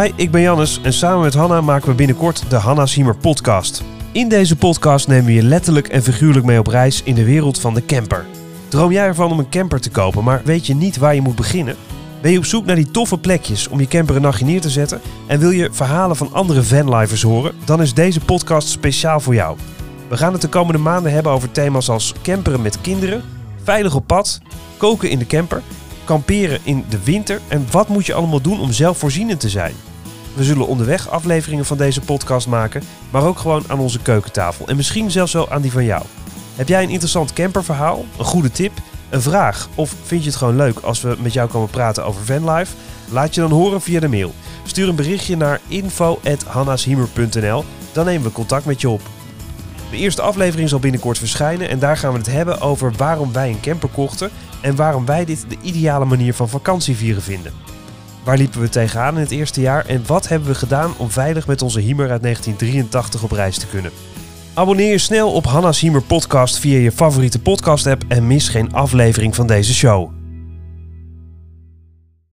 Hi, ik ben Jannes en samen met Hanna maken we binnenkort de Hanna Siemer podcast. In deze podcast nemen we je letterlijk en figuurlijk mee op reis in de wereld van de camper. Droom jij ervan om een camper te kopen, maar weet je niet waar je moet beginnen? Ben je op zoek naar die toffe plekjes om je camper een nachtje neer te zetten en wil je verhalen van andere vanlivers horen? Dan is deze podcast speciaal voor jou. We gaan het de komende maanden hebben over thema's als camperen met kinderen, veilig op pad, koken in de camper, kamperen in de winter en wat moet je allemaal doen om zelfvoorzienend te zijn. We zullen onderweg afleveringen van deze podcast maken, maar ook gewoon aan onze keukentafel en misschien zelfs wel aan die van jou. Heb jij een interessant camperverhaal, een goede tip, een vraag of vind je het gewoon leuk als we met jou komen praten over vanlife? Laat je dan horen via de mail. Stuur een berichtje naar info@hannashiemer.nl, dan nemen we contact met je op. De eerste aflevering zal binnenkort verschijnen en daar gaan we het hebben over waarom wij een camper kochten en waarom wij dit de ideale manier van vakantievieren vinden. Waar liepen we tegenaan in het eerste jaar en wat hebben we gedaan om veilig met onze Hiemer uit 1983 op reis te kunnen? Abonneer je snel op Hanna's Hiemer podcast via je favoriete podcast app en mis geen aflevering van deze show.